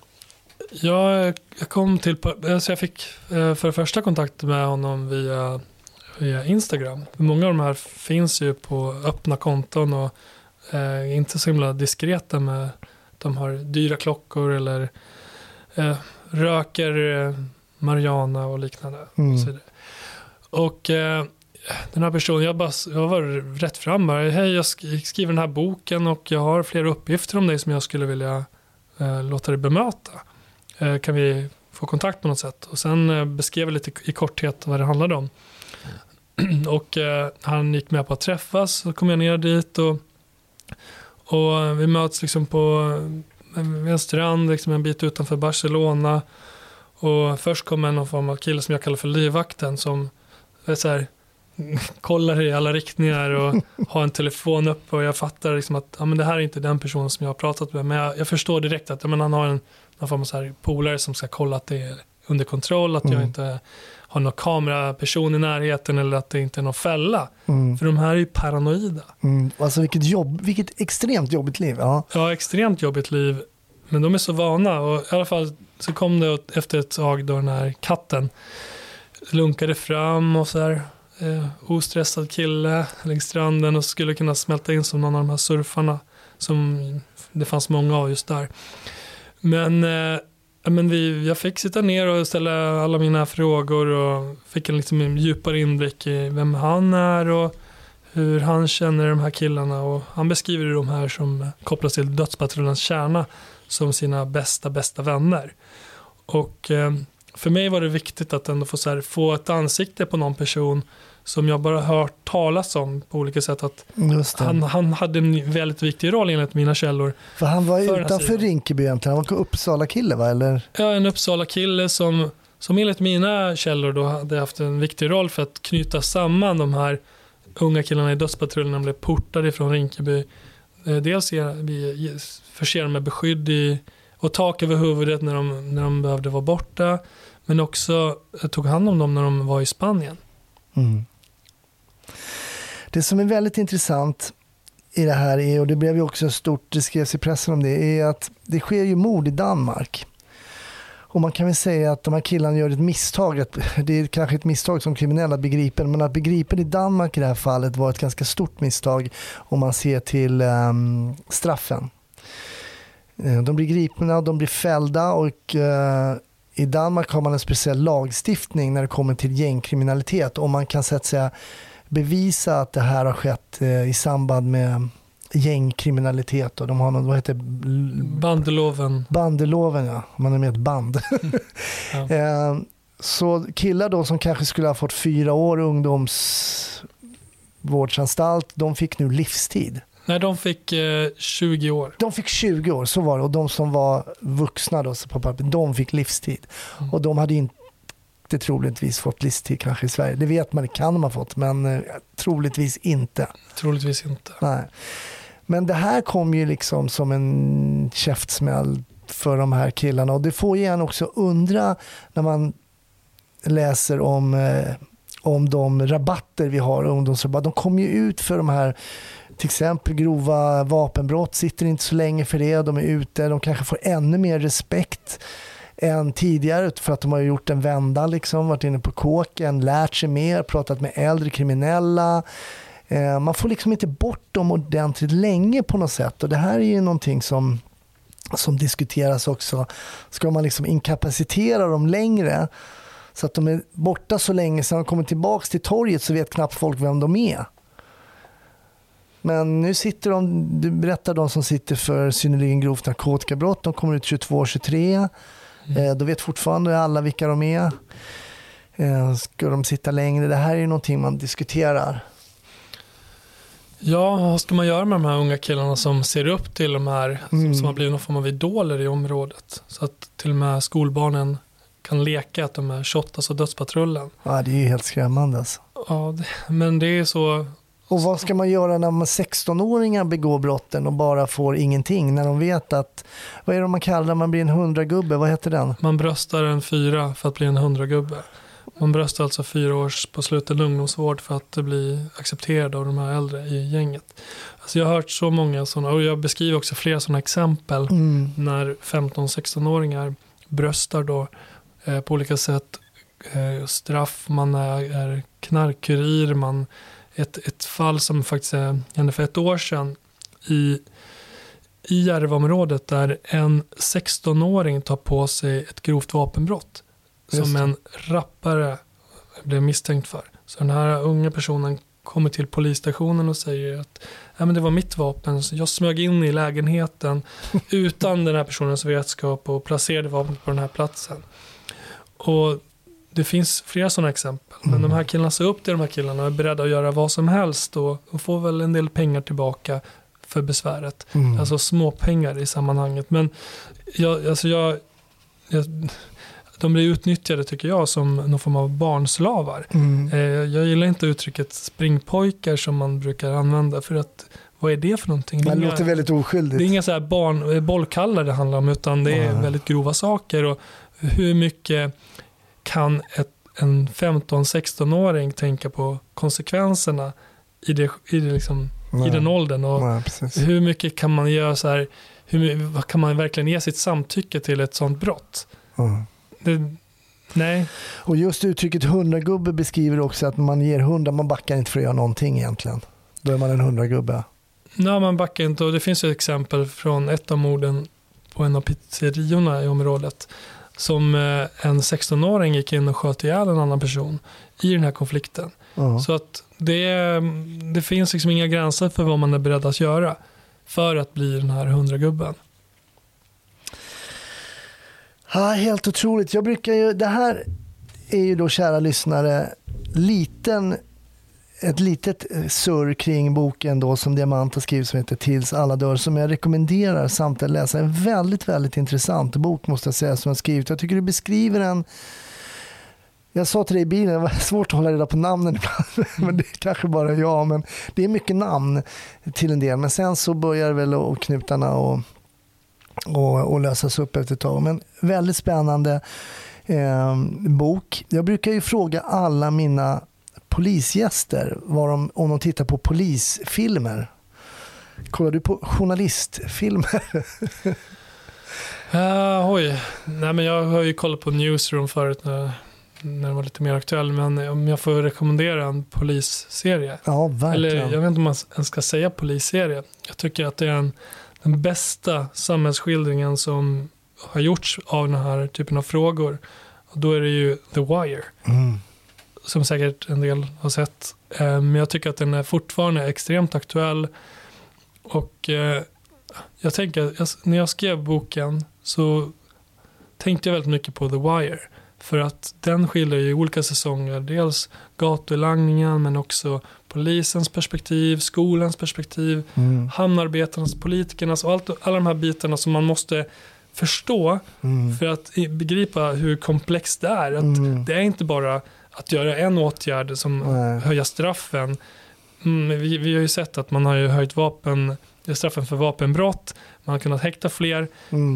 Ja, jag kom till, alltså jag fick eh, för första kontakt med honom via via Instagram. Många av de här finns ju på öppna konton och eh, inte så himla diskreta med de har dyra klockor eller eh, röker eh, Mariana och liknande. Mm. Och eh, den här personen, jag, bara, jag var rätt fram bara, hej jag skriver den här boken och jag har flera uppgifter om dig som jag skulle vilja eh, låta dig bemöta. Eh, kan vi få kontakt på något sätt? Och sen eh, beskrev jag lite i korthet vad det handlade om. [clears throat] och eh, han gick med på att träffas. Så kom jag ner dit och, och vi möts liksom på eh, en strand liksom en bit utanför Barcelona. Och först kom en någon form av kille som jag kallar för livvakten som är så här, [laughs] kollar i alla riktningar och [laughs] har en telefon uppe och jag fattar liksom att ja, men det här är inte den personen som jag har pratat med. Men jag, jag förstår direkt att ja, men han har en någon form av så polare som ska kolla att det är under kontroll, att mm. jag inte har någon kameraperson i närheten eller att det inte är någon fälla. Mm. För de här är ju paranoida. Mm. Alltså vilket, jobb, vilket extremt jobbigt liv. Ja. ja, extremt jobbigt liv. Men de är så vana och i alla fall så kom det efter ett tag då den här katten lunkade fram och så här eh, ostressad kille längs stranden och skulle kunna smälta in som någon av de här surfarna som det fanns många av just där. Men eh, men vi, jag fick sitta ner och ställa alla mina frågor och fick en liksom djupare inblick i vem han är och hur han känner de här killarna. Och han beskriver de här som kopplas till dödspatrullens kärna som sina bästa, bästa vänner. Och eh, för mig var det viktigt att ändå få, så här, få ett ansikte på någon person som jag bara hört talas om på olika sätt. Att han, han hade en väldigt viktig roll enligt mina källor. För han var för utanför Rinkeby egentligen, han var en Uppsala-kille va? Eller? Ja, en Uppsala-kille som, som enligt mina källor då hade haft en viktig roll för att knyta samman de här unga killarna i Dödspatrullen när de blev portade från Rinkeby. Eh, dels förse dem med beskydd i, och tak över huvudet när de, när de behövde vara borta. Men också tog hand om dem när de var i Spanien. Mm. Det som är väldigt intressant i det här är, och det blev ju också stort, det skrevs i pressen om det, är att det sker ju mord i Danmark. Och man kan väl säga att de här killarna gör ett misstag, det är kanske ett misstag som kriminella begriper, men att begripen i Danmark i det här fallet var ett ganska stort misstag om man ser till um, straffen. Eh, de blir gripna, de blir fällda och uh, i Danmark har man en speciell lagstiftning när det kommer till gängkriminalitet och man kan så att säga bevisa att det här har skett eh, i samband med gängkriminalitet. Och de har något, vad heter Bandeloven. Bandeloven, ja. Man är med ett band. [laughs] ja. Eh, så killar då som kanske skulle ha fått fyra år ungdomsvårdsanstalt, de fick nu livstid. Nej, de fick eh, 20 år. De fick 20 år, så var det. Och de som var vuxna då, på papper, de fick livstid. Mm. Och de hade inte inte troligtvis fått livstid kanske i Sverige. Det vet man, det kan ha fått, men eh, troligtvis inte. Troligtvis inte. Nej. Men det här kom ju liksom som en käftsmäll för de här killarna. Och det får ju en också undra när man läser om, eh, om de rabatter vi har, ungdomsrabatter. De kommer ju ut för de här till exempel grova vapenbrott, sitter inte så länge för det, de är ute, de kanske får ännu mer respekt än tidigare för att de har gjort en vända, liksom, varit inne på kåken, lärt sig mer, pratat med äldre kriminella. Eh, man får liksom inte bort dem ordentligt länge på något sätt och det här är ju någonting som som diskuteras också. Ska man liksom inkapacitera dem längre så att de är borta så länge, sen de kommer tillbaka till torget så vet knappt folk vem de är. Men nu sitter de, du berättar de som sitter för synnerligen grovt narkotikabrott, de kommer ut 22-23. Mm. Eh, då vet fortfarande alla vilka de är. Eh, ska de sitta längre? Det här är ju någonting man diskuterar. Ja, vad ska man göra med de här unga killarna som ser upp till de här mm. som, har blivit någon form av idoler i området? Så att till och med skolbarnen kan leka att de är Shottaz och Dödspatrullen. Ja, det är ju helt skrämmande alltså. Ja, det, men det är så... Och vad ska man göra när 16-åringar begår brotten och bara får ingenting? När de vet att, vad är det man kallar man blir en hundragubbe? Vad heter den? Man bröstar en fyra för att bli en hundragubbe. Man bröstar alltså fyra års på sluten ungdomsvård för att bli accepterad av de här äldre i gänget. Alltså jag har hört så många sådana, och jag beskriver också flera sådana exempel mm. när 15-16-åringar bröstar då eh, på olika sätt eh, straff, man är, är knarkkurir, man ett, ett fall som faktiskt hände för ett år sedan i, i Järvaområdet där en 16-åring tar på sig ett grovt vapenbrott som en rappare blev misstänkt för. Så den här unga personen kommer till polisstationen och säger att ja, men det var mitt vapen. Så jag smög in i lägenheten [laughs] utan den här personens vetskap och placerade vapnet på den här platsen. Och det finns flera sådana exempel. Men mm. de här killarna ser upp till de här killarna och är beredda att göra vad som helst och, och får väl en del pengar tillbaka för besväret. Mm. Alltså småpengar i sammanhanget. Men jag, alltså jag, jag de blir utnyttjade tycker jag som någon form av barnslavar. Mm. Eh, jag gillar inte uttrycket springpojkar som man brukar använda för att vad är det för någonting? Det, det låter väldigt oskyldigt. Det är inga så här barn, bollkallar det handlar om utan det är mm. väldigt grova saker. Och hur mycket kan ett, en 15-16-åring tänka på konsekvenserna i, det, i, det liksom, i den åldern? Och Nej, hur mycket kan man göra så här, hur, kan man verkligen ge sitt samtycke till ett sånt brott? Mm. Det, nej. Och just uttrycket hundragubbe beskriver också att man ger hundar, man backar inte för att göra någonting egentligen. Då är man en hundragubbe. Nej, man backar inte och det finns ett exempel från ett av morden på en av pizzeriorna i området. Som eh, en 16-åring gick in och sköt ihjäl en annan person i den här konflikten. Uh-huh. Så att det, det finns liksom inga gränser för vad man är beredd att göra för att bli den här hundragubben. Ja, helt otroligt. Jag brukar ju, det här är ju då kära lyssnare liten, ett litet eh, surr kring boken då som Diamant har skrivit som heter Tills alla dör som jag rekommenderar samtliga att läsa. En väldigt, väldigt intressant bok måste jag säga som jag skrivit. Jag tycker du beskriver en jag sa till dig i bilen, det var [laughs] svårt att hålla reda på namnen ibland, [laughs] men det är kanske bara jag. Men det är mycket namn till en del, men sen så börjar väl och knutarna och och, och lösas upp efter ett tag. Men väldigt spännande eh, bok. Jag brukar ju fråga alla mina polisgäster vad de, om de tittar på polisfilmer. Kollar du på journalistfilmer? uh, [laughs] oj, nej men jag har ju kollat på Newsroom förut när, när den var lite mer aktuell. Men om jag får rekommendera en polisserie. Ja, verkligen. Eller jag vet inte om man ens ska säga polisserie. Jag tycker att det är en den bästa samhällsskildringen som har gjorts av den här typen av frågor. Och då är det ju The Wire. Mm. Som säkert en del har sett. Eh, men jag tycker att den är fortfarande extremt aktuell. Och eh, jag tänker, när jag skrev boken så tänkte jag väldigt mycket på The Wire. För att den skildrar i olika säsonger dels gatulangningen men också polisens perspektiv, skolans perspektiv, mm. hamnarbetarnas, politikernas och allt, alla de här bitarna som man måste förstå mm. för att begripa hur komplext det är. Att mm. Det är inte bara att göra en åtgärd som Nej. höja straffen. Mm, vi, vi, har ju sett att man har höjt vapen, straffen för vapenbrott. Man har kunnat häkta fler.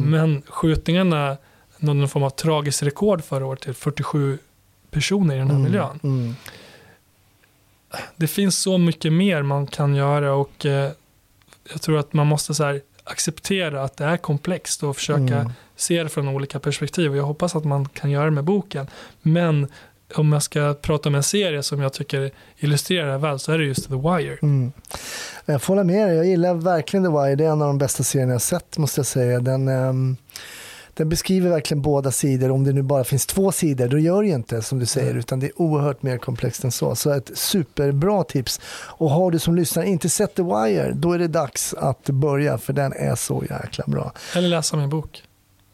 Men skjutningarna nådde någon form av tragiskt rekord förra året till 47 personer i den här miljön. Mm. Det finns så mycket mer man kan göra och eh, jag tror att man måste så acceptera att det är komplext och försöka Mm. se det från olika perspektiv. Och jag hoppas att man kan göra det med boken. Men om jag ska prata om en serie som jag tycker illustrerar det här väl så är det just The Wire. Mm. Jag får hålla med dig. Jag gillar verkligen The Wire. Det är en av de bästa serierna jag sett måste jag säga. Den, ehm, den beskriver verkligen båda sidor. Om det nu bara finns två sidor, då gör det ju inte som du säger. Mm. Utan det är oerhört mer komplext än så. Så ett superbra tips. Och har du som lyssnar inte sett The Wire, då är det dags att börja. För den är så jäkla bra. Eller läsa min bok.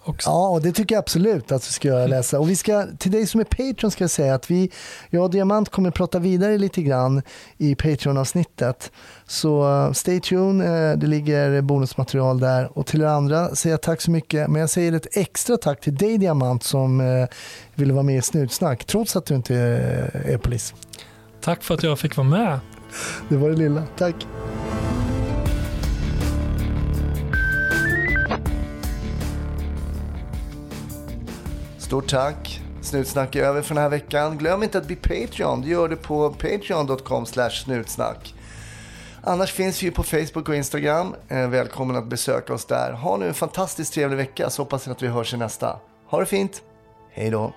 Också. Ja, och det tycker jag absolut att vi ska göra läsa. Och vi ska, till dig som är Patreon ska jag säga att vi, jag och Diamant kommer prata vidare lite grann i Patreon-avsnittet. Så uh, stay tuned, uh, det ligger bonusmaterial där. Och till er andra säger jag tack så mycket. Men jag säger ett extra tack till dig Diamant som uh, ville vara med i Snutsnack, trots att du inte är polis. Tack för att jag fick vara med. Det var det lilla. Tack. Stort tack. Snutsnack är över för den här veckan. Glöm inte att bli Patreon. Du gör det på patreon.com snutsnack. Annars finns vi ju på Facebook och Instagram. Eh, välkommen att besöka oss där. Ha nu en fantastiskt trevlig vecka så hoppas jag att vi hörs i nästa. Ha det fint. Hej då.